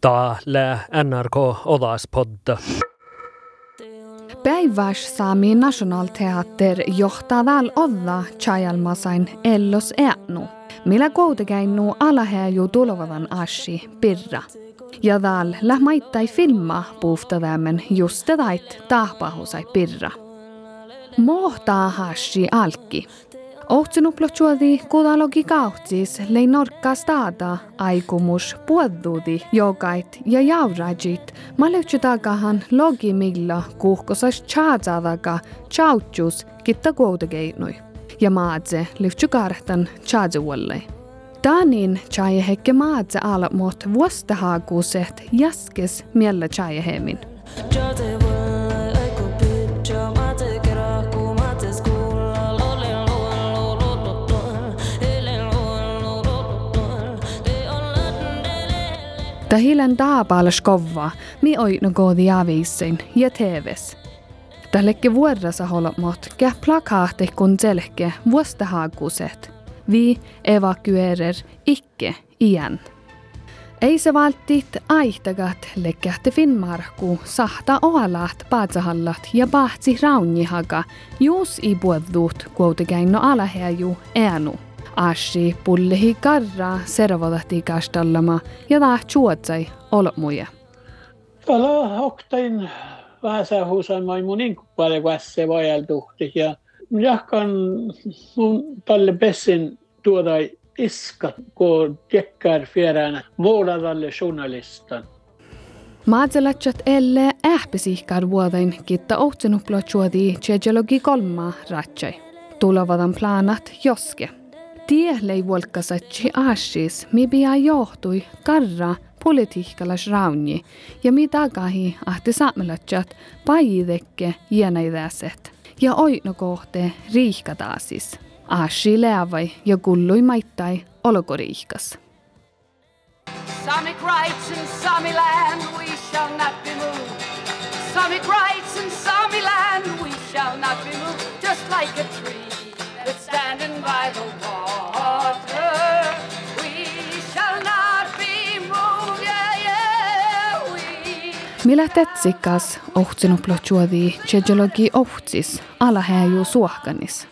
Täällä NRK Odaspodda. Päiväs saami Nationalteater johtaa väl olla chajalmasain ellos äänu, millä kuitenkin alahäju tulevan ashi pirra. Ja väl lähmaittai filma puhtavämmen just tätä tahpahusai pirra. Mohtaa hashi alki, Ohtsinuplochuodi kudalogi kautsis lei norkka staada aikumus puodduudi jogait ja jaurajit maleutsutagahan logi milla kuhkosas chaadzadaga chautjus kitta kuutegeinui. Ja maadze lyhtsukartan chaadzuolle. Tanin chajehekke maadze alamot vuostahaakuuset jaskes miellä chajehemin. Ta hilen taapalas kovaa, mi oi no koodi aviissein ja TVs. Tällekki vuodessa holmot, kä plakaate kun selke vuostahaakuset. Vi evakuerer ikke igen. Ei se valtit aihtagat lekkähti Finnmarku sahta oalaat paatsahallat ja pahtsi raunjihaga, juus i puodduut kuitenkin alahäju äänu. Ashi pullihi karra servodahti kastallama ja taa chuotsai olmuja. Kala oktain vähäsä huusan mai mun paljon vässe vajeltuhti ja jahkan mun talle bessin tuoda iska kun tekkär fjärään vuodadalle journalistan. Maatselatjat elle ähpisihkar vuodain kitta ohtsenuplochuodi tsegelogi kolma ratsai. Tulevadan planat joske. Tielei volkasatsi aashis, mi pia johtui karra politiikkalas raunji ja mi tagahi ahti saamelatsat pajidekke jäänäidäset ja oino kohte riihkataasis. Aashi leavai ja kullui maittai olokoriihkas. Samic rights in Sami land we shall not be moved. Samic rights in Sami land we shall not be moved. Just like a tree that's standing by the water. Millä tetsikas ohtsinuplochuodi tsegelogi ohtsis alahäju suohkanis.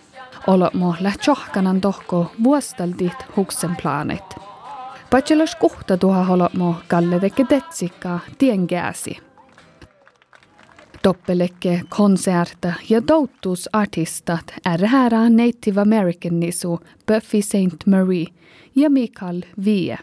Olomo lähtsohkanan tohko vuostaldit huksen plaanit. Patselas kuhta tuha holomo kalle teke tetsikka tien käsi. Doppelekke konserta ja doutusartistat är här Native American nisu Buffy St. Marie ja Mikael Vie.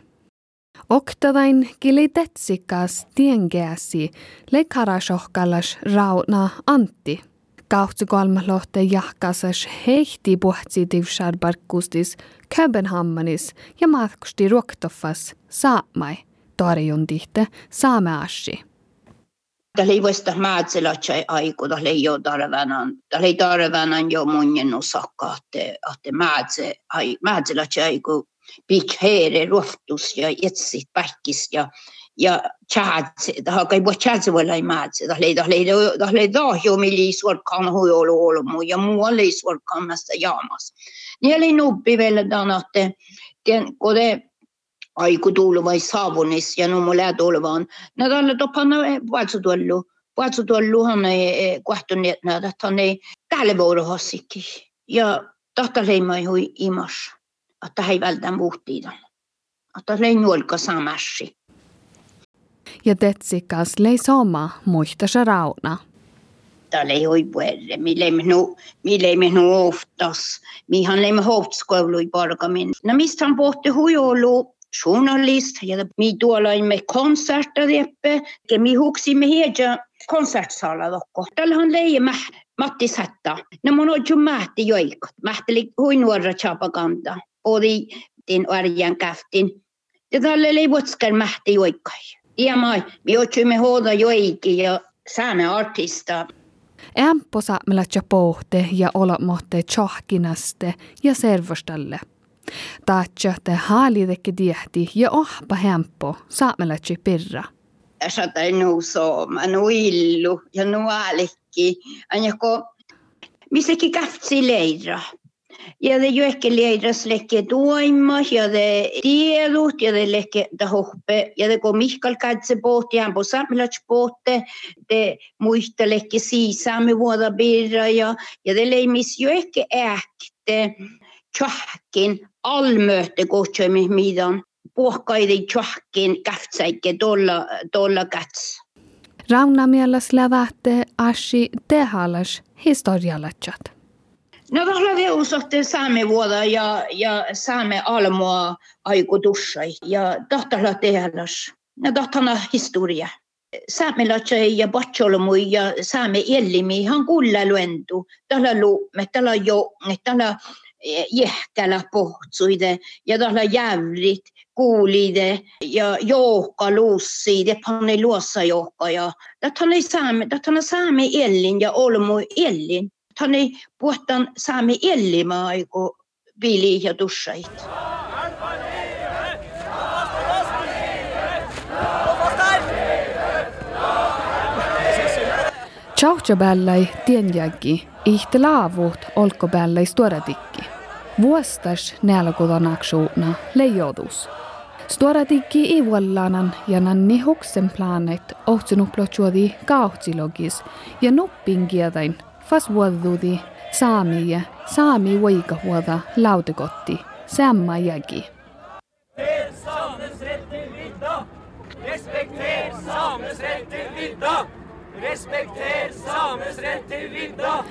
Oktadain kili tetsikas tiengäsi lekarasohkalas rauna Antti. Kahtsu kolmalohte jahkasas heihti puhtsi divsar barkustis Köbenhammanis ja matkusti ruoktoffas saamai torjundihte saameashi. Tällä ei voista määtselätsä aiku, tällä ei ole tarvännan, tällä ei tarvännan jo munnen osakka, että, että määtse, määtselätsä aiku heere ruoftus ja etsit päkkis ja ja chatse, tämä kai voi chatse voi lai määtse, tällä ei, tällä ei, tällä ei tahjo milli suorkaan huijolu olmu ja muu oli suorkaan näistä jaamas. Niin oli nubbi vielä tämän, että kun te aiku tuulu vai saavunis ja no mulle tulevan. No tällä topana vaatsutuollu. Vaatsutuolluhan ei kohtuneet näitä, että hän ei täällä vuorohassikki. Ja tahta leimai hui imas, että hän ei vältään muhtiida. Että lei nuolka samassi. Ja tetsikas lei soma muista rauna. Täällä ei hui puherre. Mille me nu, mille me nu oftas. Mihan leimme hoftskoului parkamin. No mistä hän pohti huijolu journalist ja mi tuolaimme konserter deppe ja mi huksimme heja konsertsala dokko. Tällähän leije Matti Sätta. No mun on jo mähti joikot. Mähteli hui nuora chapaganda. Odi tin arjan käftin. Ja tälle lei vuotskar mähti joikkai. Ja mi otsimme hoida joiki ja sääne artista. Ämppo saamella pohte ja olomohte tjohkinaste ja servostalle. Taatjahte haalidekki tiehti ja ohpa hempo saamelatsi pirra. Sata nu sooma, nu illu ja nu aalekki. Anjako, missäkin kaftsi leira. Ja jo ikke leiras lekke doima, ja det tiedut, ja det lekke da hoppe, ja det går Mikael katse båt, ja på samlats båte, det muista lekke si sami vuoda birra, ja, ja det leimis jo ikke äkte tjahkin allmöte gotsömi midan, puhkaidi tjahkin käftsäikke tolla, tolla kats. Rauna mielas lävähte ashi tehalas historialatsat. No tahla veusotte saame vuoda ja, ja saame almoa aikutussai ja tahtala tehalas. No tahtana historia. Saamelaiset ja patsolomui ja saame ellimi ihan kulla luentu. Tällä luumme, tällä jounge, tällä jehkälä pohtsuide ja tällä jävrit kuulide ja jouhka luussi, det panne luossa jouhka ja tätä saame, tätä saame ellin ja olmu ellin. Tätä puhutaan saame ellimaa aiku vili ja tussait. Tjauhtjabällai tienjäki ihte laavuut olkobällai stuoratikki. Vuostas nälkodonaksuuna leijodus. Stuoratikki i vuollanan ja nanni huksen planet ohtsunuplochuodi kauhtsilogis ja nuppin kietain Faswadudi, saami, saami võigahuada laudekotti, samma jägi. Respekter samenes rätt till vidda! Respekter samenes rätt till vidda! respekteer saames rettivinda.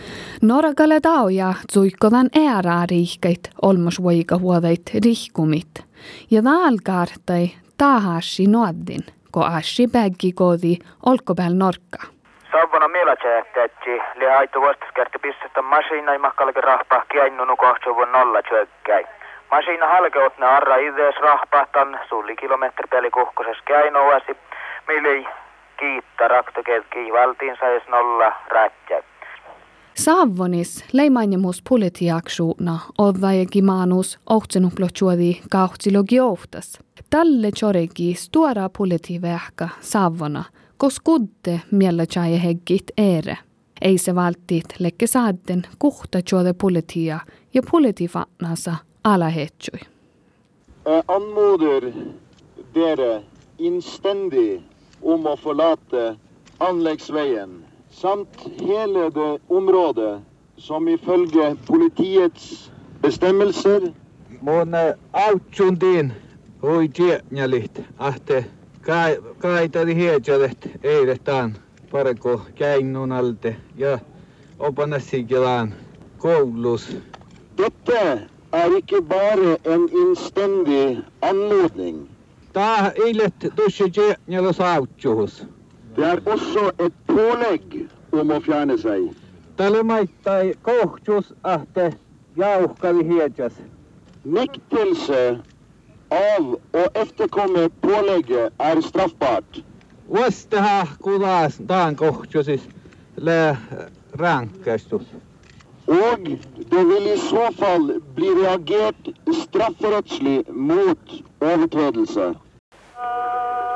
Norgale taoja tsuikodan äärariihkeid olmusvoiga huodeid rihkumit ja taalkaartai tahasi noaddin, kui assi pägi koodi olku peal norka norkka. Savvana mielaceetteetsi, li aitu vastaskerti pissestä masina imakkalke rahpa kiainnunu kohtsuvun nolla tjökkäi. Masina halkeutne arra idees rahpahtan sulli kilometri peli kuhkoses käinoasi, mili kiitta raktokelki valtiin sais nolla rätjä. Saavonis leimanjemus politiaksuuna odvajegi maanus ohtsenuplochuodi kauhtsilogi ohtas. Tälle choregi stuora politivähka saavona, koskudde mielächaje heggit ere. Ei se valtit lekke saatten kuhta juode politia ja politifannansa alahetsui. Anmoder dere inständig om att förlata anläggsvägen samt hela det område som ifølge politiets bestämmelser Måne autsundin oi tiednjalit ahte kaitari hiedjalet eiletaan parko käinnun alte ja opanassikilaan koulus. Dette er ikke bare en innstendig anmodning. Tää eilet tuossa tiednjalos autsuhus. Det er også et pålegg om å fjerne seg. Tälle maittai kohtus ahte jauhkali hiedjas. Nektelse av och efterkommer pålägge är straffbart. Vastaha kulas taan kohtusis rankaistus. Och det vill i så fall bli reagerat straffrättsligt mot överträdelser.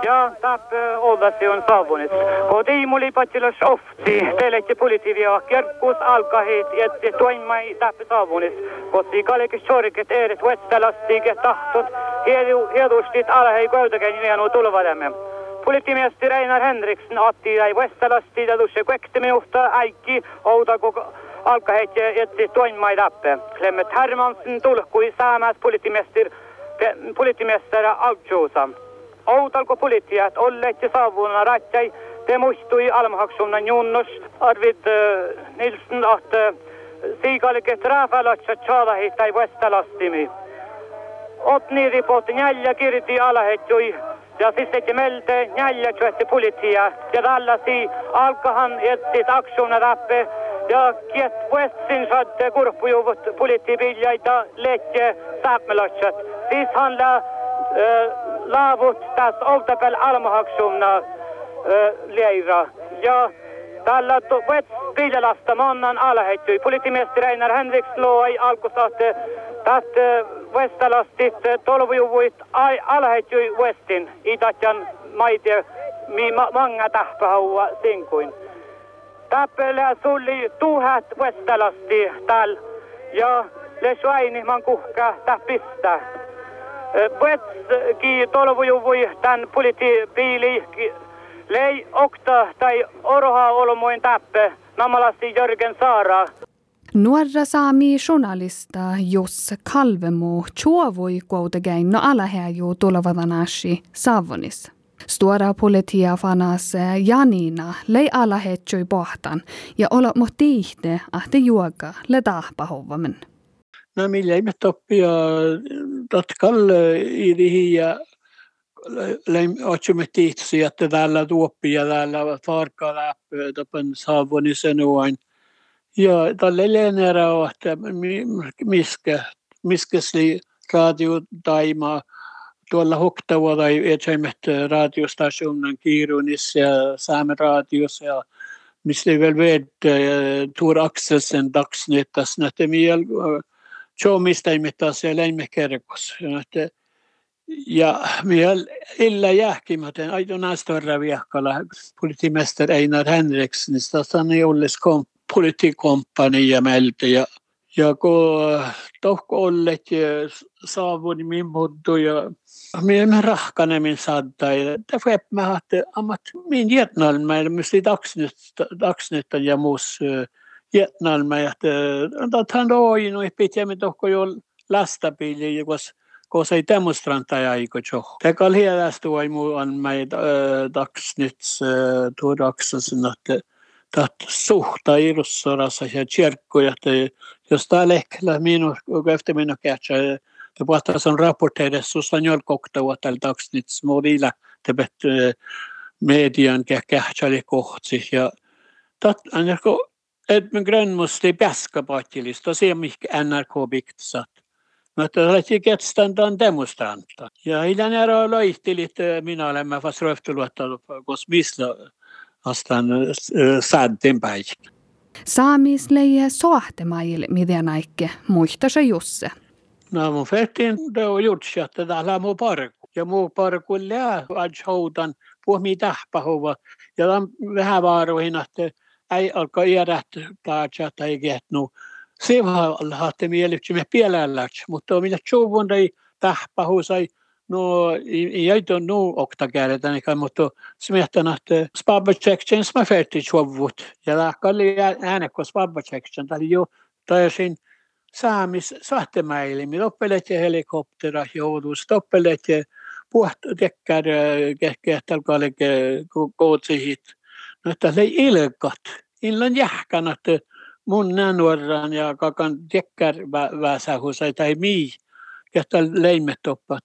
ja saab äh, olla, see on saabunud. kodimuli patsilõš ohti, teleti põletiviga kerkus alkasid, et toima ei taha saabunud. kotsi kallikest sooriket eeris võtta lasti, kes tahtnud edu, edustit alahi kordagi jäänud tulvademe. põletimeeste Reinar Hendrikson otti jäi võtta lasti, ta tõusis kohtumine juhta, äkki oodagu alkasid, et toima ei taha. Klemmet Hermansen tulku Saamas põletimeister, põletimeister Altsuusa awdalgu politsiyat olleetti saavuna ratsai temustui almahaksumna nyunnus Arvid eh, Nilsson att eh, siikaliket raafalatsa tsaalahi tai vestalastimi. Otni ripot njälja kirti alahetjui ja sitten melde njälja tjöhti politia ja tällaisi alkahan etsit aksumna rappe ja kiet Westin saatte kurppujuvut poliittiviljaita lekke saapmelatsat. Siis handlar äh, eh, laavut tässä oltapel almahaksumna leira. Ja tällä vet piljalasta monnan alahettyi. Politimestari Einar Henriks loi alkusahte tästä Vestalastit tolvujuvuit alahettyi Westin. Itatjan maitie mi manga tähpähaua sinkuin. Täppelä sulli tuhat Vestalasti tällä. Ja le suaini man kuhka ta tolvuju voi tän politi piili lei okta tai oroha olomoin tappe namalasti Jörgen Saara. Nuorra saami journalista Jos Kalvemo chuovui kuitenkin no ala ju tulevadanashi Savonis. Stora politia fanas Janina lei ala hetsui pohtan ja olo mo tiihte ahte juoga le tahpahovamen. No millä ei me toppia tatkal irihi ja läim otsumme tihtsi, että täällä tuoppi ja täällä tarkka läppö tapan saavoni sanoin. Ja tälle lenera että miskä, miskäsli radio taima tuolla huktava tai etsäimet radiostationen Kiirunissa ja Saamen radiossa ja mistä väl vet Tor Akselsen dagsnyttas, että miel Chomista ei mitään siellä ei me kerkos. Ja miel illa jähkimäten aito nästorra viehkalla politimester Einar Henriksenista sanoi olles politikompania meiltä ja ja kun tohko ollet saavun min muuttu ja minä rahkane min sadda ja det får mä att amat min jätnal med musti dagsnytt ja mus jätnal med att att han då ju no pitää med tohko jo lastapili kos kos ei demonstranta ja iko jo. Tekal hiedästä voi muu on med dagsnytt tuo daksasen att dat suhta irussorassa ja kirkkoja, että jos tämä lehkellä minun, efter minun kätsä, det puhutaan on rapporteida susta njölkoktava tällä taksnit smolilla tebet median kähtsali kohti ja tat anjako Edmund Grönmus ei pääska paattilista, se mikä NRK biktsat. Mutta olette ketstandan demonstranta. Ja hiljan ära loihtilit minä olemme fast röftuluetta, koska missä astan säddin päik. Saamisleie soahtemail miten aikke muista se Jusse. No mun fettiin do jutsi, että täällä muu parku. Ja muu parku lää adjoudan puhmi tähpähuva. Ja tämän vähän vaaruihin, että ei alkaa iärät päätsä tai ketnu. Sivha haatte miellyksimme pieläläks, mutta millä tjuvun ei tähpähu sai no ei ole nu okta käydetään, mutta smietän, että spabbachection mä färti chuovut. Ja lähkalli äänekko spabbachection, tali jo täysin saamis sahtemäili, mi toppelet ja helikoptera joudus, toppelet ja puht tekkär kehtäl kalke kootsihit. No että se ilkat, illan jähkan, että mun nuoran ja kakan tekkär väsähusai tai mii että leimet oppat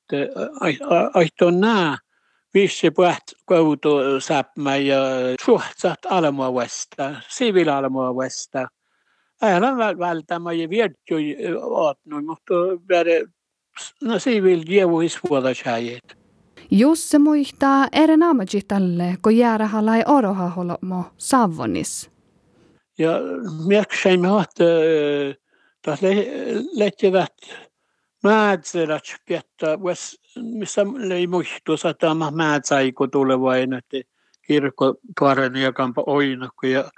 aihtoon nää vissi puht koutu säppmä ja suhtsat alamoa vasta, sivil alamoa vasta. Älä välttämä ja viedju ootnu, mutta no sivil jevuis vuoda säjet. Jusse muistaa eren aamajitalle, kun jäärähalai oroha holomo savvonis. Ja mielestäni me ahte, taas lehtivät Määtselät piettä, missä ei muistus, että tämä määtsaiku tulevainen, että kirkko tuoren ja kampa oinakko. Ja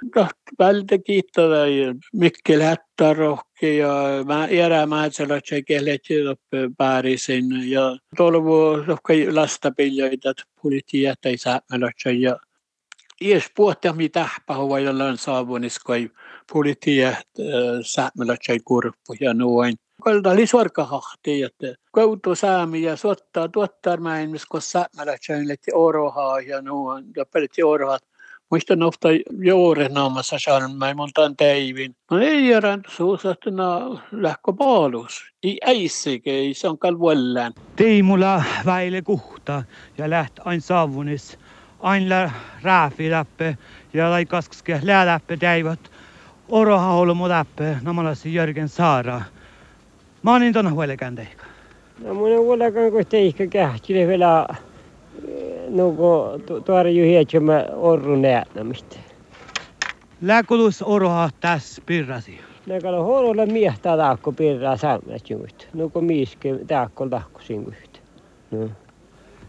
vältä kiittää ja Mikkel Hättärohki ja mä erä määtselät ja kelet päärisin. Ja tolvu lastapiljoita, politiet ei saa ja Ies puhutaan mitä pahoa jollain saavunis, politiet säämälät kurppu ja noin kolda oli sorkahahti, että koutu saami ja suottaa tuottaa maailmassa, kun säämälätsään letti orohaa ja nuon, ja peletti orohat. Muistan ofta juurenaamassa saan mä montan teivin. No ei järän suusattuna lähkö paalus. Ei äissike, ei se on kalvuellään. Tiimulla väile kuhta ja läht ain saavunis. Aina rääfi läppe ja laikaskaske lää läppe teivät. Oroha olmu läppe, namalasi Jörgen Saara. Oon niin tuonne huolekään teikka. No mun on huolekään kun teikka kähtile vielä nuko tuore ju hietsömä orru näännämistä. Lääkulus oroha tässä pirrasi. Näkälä huololla miehtää taakko pirraa saamet juut. Nuko miiske taakko lahko sinkuht. No.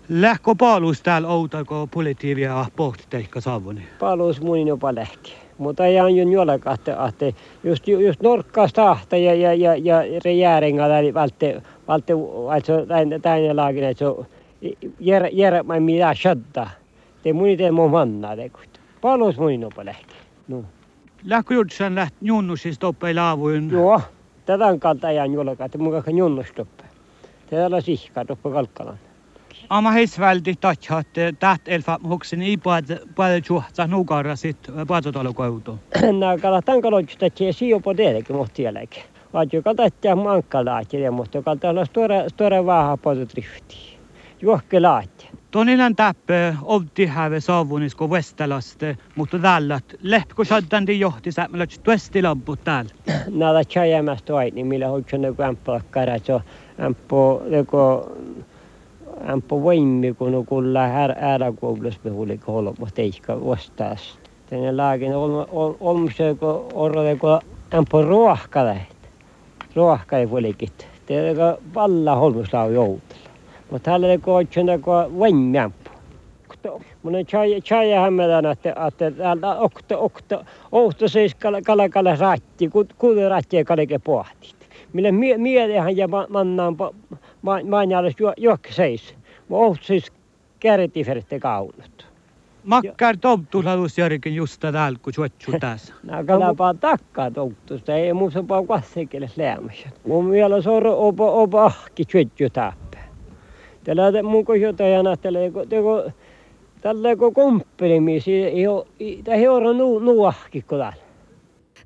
Lähkö paalus täällä outako politiivia pohti teikka saavuni? Paalus munin jopa lähti. Mutta ei on juolakaan, että, että just, just norkkaas tahta ja, ja, ja, ja järjengalla niin valte, valte, alltså tänne laagin, että se jär, jär, mä mitä shadda. Te muni te mun manna tekut. Palos muni nopa lähti. No. Lähkö jutsan läht junnusista toppei laavuin? Joo, tätä on kalta ajan juolakaan, että mun kanssa junnustoppa. Täällä sihkaa toppa kalkkalan. Ama heisvälti tathat tät elfa hoksin i paljon juhta nukara sit paatotalokoitu. Nää kalatan kaloitusta tse sijo po teillekin mohti jälkeen. Vaan joka tattia mankka laatille, mutta kalta olla stora, stora vähän paatotrifti. Juokke laattia. Tonilan täppö olti häve saavunis Vestalaste, mutta tällä lepko shaddan johti sämmälä tuesti lamput täällä. Nada chajamasta aini, millä hoitsen joku ämpä karatso, ämpä joku ämpä voimi, kun on kulla ääräkoulussa behuli kolmo teikka vastaas. Tänne laakin kun orrode, kun ämpä ruohka lähti. Ruohka ei volikit. Tämä valla holmuslau joutella. Mutta hänellä ei koitsen, kun voimi ämpä. Mun on chaya hämmedän, että, että täällä okta, okta, ohto siis kala, kala, kala ratti, kuule ratti ja kalike pohtit. Millä mielehän ja mannaan maanjaalas juokka seis. Mä ohtsis kärtifertte kaunut. Makkar tomtulalus järkin just täällä, kun suotsu tässä. Nää kalapaa takkaa tomtusta, ei muussa paa kassekelle lämmässä. Mun mielestä on opa, opa ahki suotsu täppä. Tällä mun kohjotajana, tällä teko, tällä kun ei ole nuahkikko täällä.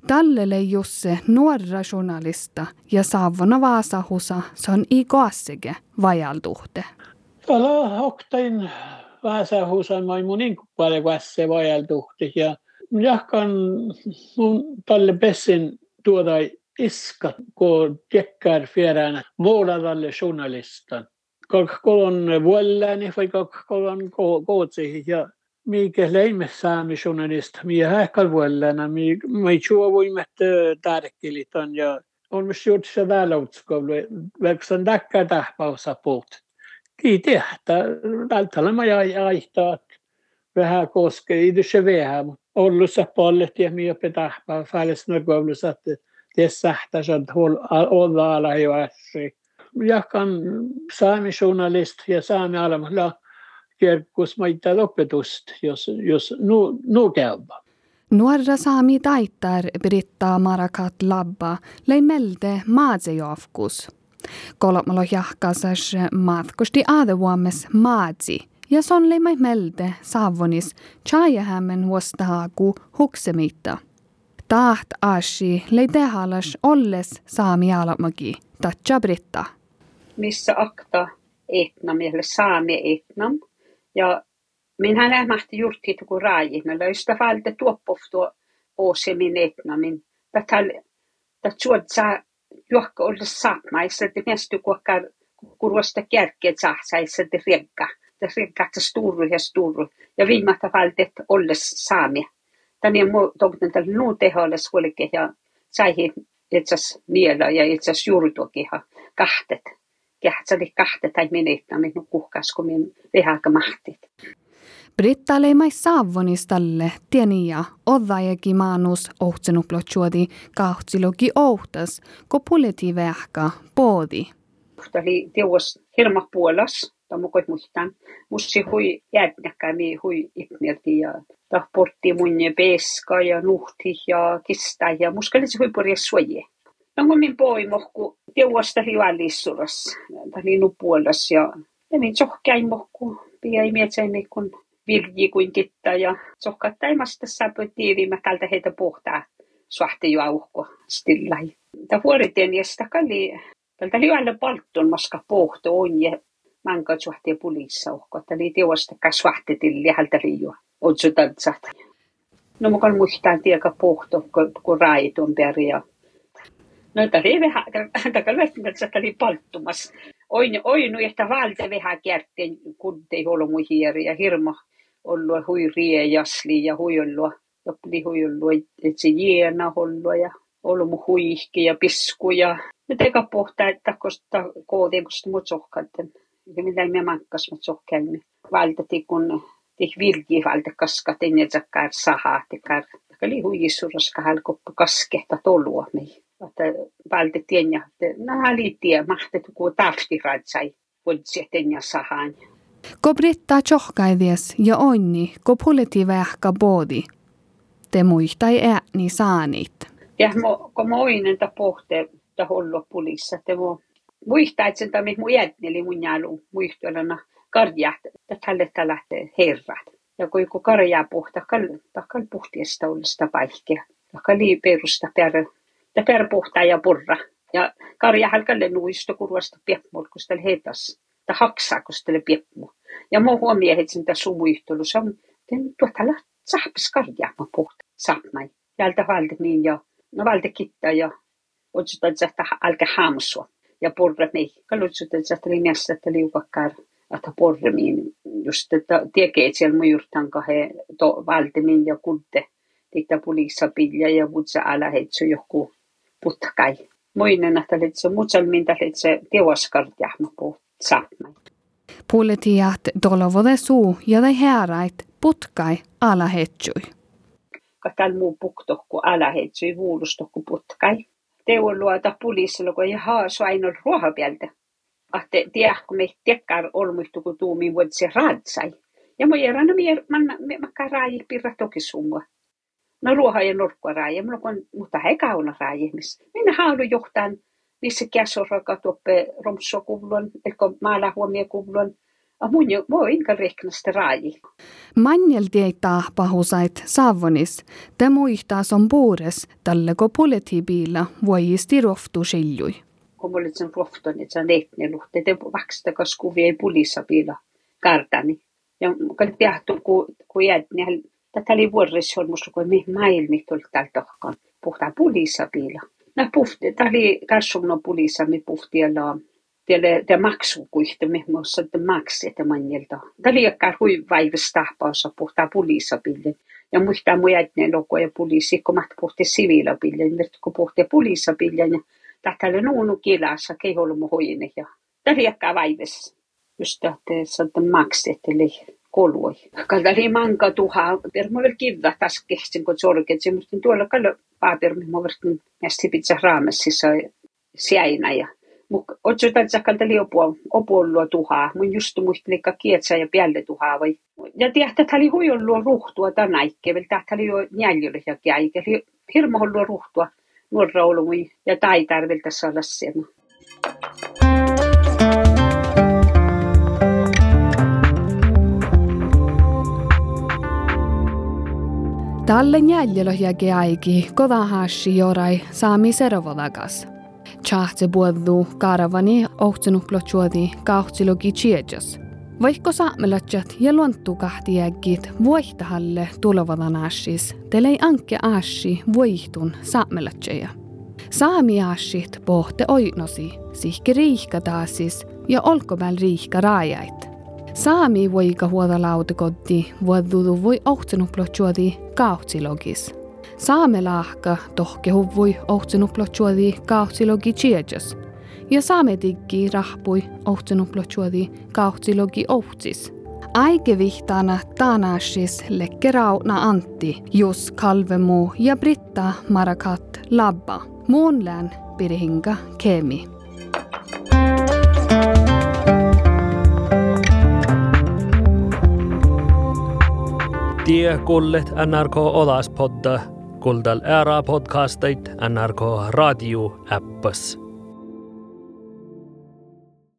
Tallele Jusse nuorra journalista ja saavona Vaasahusa on i koassege vajaltuhte. Täällä hoktain Vaasahusan mai mun paljon vasse vajaltuhte ja jahkan mun talle bessin tuoda iska, kun tekkär fjärään muodadalle journalistan. Kolon vuollani vai kolon kootsi ja mikä leimessäämi journalist, mikä hähkal vuollana, mikä chua voimet tärkelit on ja on myös juuri se välautskoulu, vaikka dakka tähpausa puhut. Kiitos, että tältä mä aihtaa, vähän koskee, ei se vähän, mutta ollut se paljon, ja minä petähpää, fälles koulussa, että tässä että olla ala jo äsken. Jakan saami journalist ja saami alamalla kirkkus maita opetust, jos, jos nu, nu käyvä. Nuorra saami taittar Britta Marakat Labba lei melde maadzejofkus. Kolmalo jahkasas matkusti aadevuomes maadzi ja son lei mai melde saavonis chajahämmen huostahaaku huksemitta. Taht ashi lei tehalas olles saami alamagi, tatcha Britta. Missä akta etnam, eller saami etnam, ja minä lähmähti juurti tuku raajina, löystä valde tuoppoftua oose min etna, min tätäl, tät suotsa juokka olla saapmaissa, että mestu kuokka kurvasta kärkeet saahsaissa, että riekka, että riekka, että stuuru ja stuuru, ja viimatta valde olles saamia. Tänne muu toivon tällä nuu teholles huolikin, ja saihin itsas niellä ja itsas juurtuakin kahtet kähtsali kahte tai menettäminen niin kuhkas, kun minun vehäkä mahtit. Britta leimai saavonistalle tieniä odvajakin maanus ohtsenuplochuodi kautsilogi ohtas, ko puleti vähkä poodi. Tämä oli teos hirma puolas, tämä mukaan muistan. Mussi hui jäädnäkään, mi hui ipmirti ja tahportti mun peska ja nuhti ja kista ja muskali se hui purje suoje. Kun min poimo, kun teosta hivallissuras, tali nupuolas ja ja min sohkäin mohku, pia ei mietsäni kun virji kuin kitta ja sohkattaimasta saapui tiiviimä tältä heitä pohtaa suhti juauhko stillai. Ta vuoritien ja sitä kalli, tältä aina palttun maska pohto on ja manka suhti pulissa uhko, että oli teosta kasvahti tilli hältä liiua. Otsu tantsat. No mukaan muistaa tieka pohto, kun raitun peria No vähän, tämä löytymässä oli palttumas. Oin, oinu, että valta vähän kärtteen, kun ei ollut mui hieri ja hirma ollut hui riejasli ja hui ollut, loppi hui ollut, että se jiena ollut ja ollut huihki ja pisku ja me teka pohtaa, että kosta koodien, kosta mut sohkaiden. Ja mitä me mankkas mut sohkaiden. Valtati kun tih virgi valta ennen sakkar sahaa, tekar Kali huijissuras kahal koppa kaskehta tolua mei. Että valte tienja, että nää liittiä mahtet ku tafti ratsai. Voitsi tenja sahan. Ko Britta tjohkaivies ja onni, ko politi vähkä boodi. Te muistai ääni saanit. Ja mo, ko moinen ta pohte ta hollo pulissa. Te mo muistaa, että sen tamit mun jätneli mun jalu muistolana karjat, että tälle lähtee herrat. Ja kun joku karjaa puhta, kal, takal puhtiesta ollista paikkia. Takal perusta per, per puhtaa ja purra. Ja karja halkalle nuisto kurvasta piepmol, kun sitä heitas. Ta haksaa, kun sitä piepmo. Ja muu huomioon, että sen tässä muistelussa on, tuota la sahpis karjaa mä puhta, saapmai. Jältä valde niin ja, no valde kittaa ja otsutaan, että alkaa haamsua ja porre mei. Kalutsutaan, että linjassa, että liukakkaar että porremiin just että tekee siellä mujurtan kahe to valtimin ja kudde tikta pulissa pilja ja vutsa ala heitsu joku putkai. Muinen että se mutsal mintä se teoskart jahma puhut saapmai. Puoletiat dolovode suu ja tai heräit putkai ala heitsui. Katal muu puktohku ala heitsui vuulustohku putkai. Teo luota pulissa, kun ja haasu ainoa ruohapieltä tiedä, kun me tekkar olmuistu, kun tuumi vuod se raadsai. Ja mä järän, no mä mä raaji pirra toki summa. No ruoha ja norkkua raaji, mä mutta he kauna raaji, missä minä halu johtaan, missä käsoraka tuoppe romsokuvlon, eli maala huomia kuvlon, a mun voi inka reknasta raaji. Manjelti ei tahpahusait savonis, te muistaa son puures, tälle ko politibiilla voijisti roftu siljui kun mulla sen rohton, että se on luhte, te vaksta, koska kuvia ei pulissa piila kartani. Ja kun tehty, kun, jäät, niin tätä oli vuodessa on musta, kun mihin maailmi tuli täällä tohkaan. Puhutaan pulissa piila. No puhti, tämä oli kasvunut pulissa, me puhtiella tielle te maksu kuihte me muassa te maksi että manjelta. Tämä oli jakkaan hui vaivista tahpaossa puhtaa pulissa pille. Ja muistaa mun jätneen logo ja pulissi, kun mä puhti siviilapille, kun puhti pulissa pille. Ja tähtäälle nuunu kilassa keholmu hoine ja täriäkkää vaives. Just että saada makseteli kolui. Kaltari manka tuha, per mä vielä kivä taas kehtsin, kun sorket, se musta tuolla kallo paaper, mä vertin nästi pizza raamessissa siäinä ja mutta otsutaan, että kaltali opua, opuollua tuhaa. Mun just muistelin kietsä ja piälle tuhaa vai. Ja tiedät, että oli huijollua ruhtua tänäikke, vielä tähtä oli jo jäljellä ja käikä. Hirmo ruhtua nuorroulumi ja tai tarvilta olla siellä. Tälle jäljellä jäki aiki kodahashi jorai saami serovodakas. Chahtse buoddu karavani ohtsunuplochuodi kautsilogi chiejas – vaikka saamelatjat ja luonttukahti jäggit vuohtahalle tulevadan ashis, telei anke ashi vuohtun saamelatjeja. Saami ashit pohte oinosi, sihke riihka taasis ja olkoväl riihka raajait. Saami voika huoda lautakotti vuodudu voi ohtsenuplochuodi kauhtsilogis. Saame lahka tohke huvui ohtsenuplochuodi kauhtsilogi chiejas – ja saametikki rahpui ohtsunuplochuodi kauhtsilogi ohtsis. Aikevihtaana taanashis lekke rauna Antti, Jus Kalvemu ja Britta Marakat Labba. Muunlään pirihinga kemi. Te kuulet NRK Olaspodda, kuulda ära podcastit NRK raadio äppas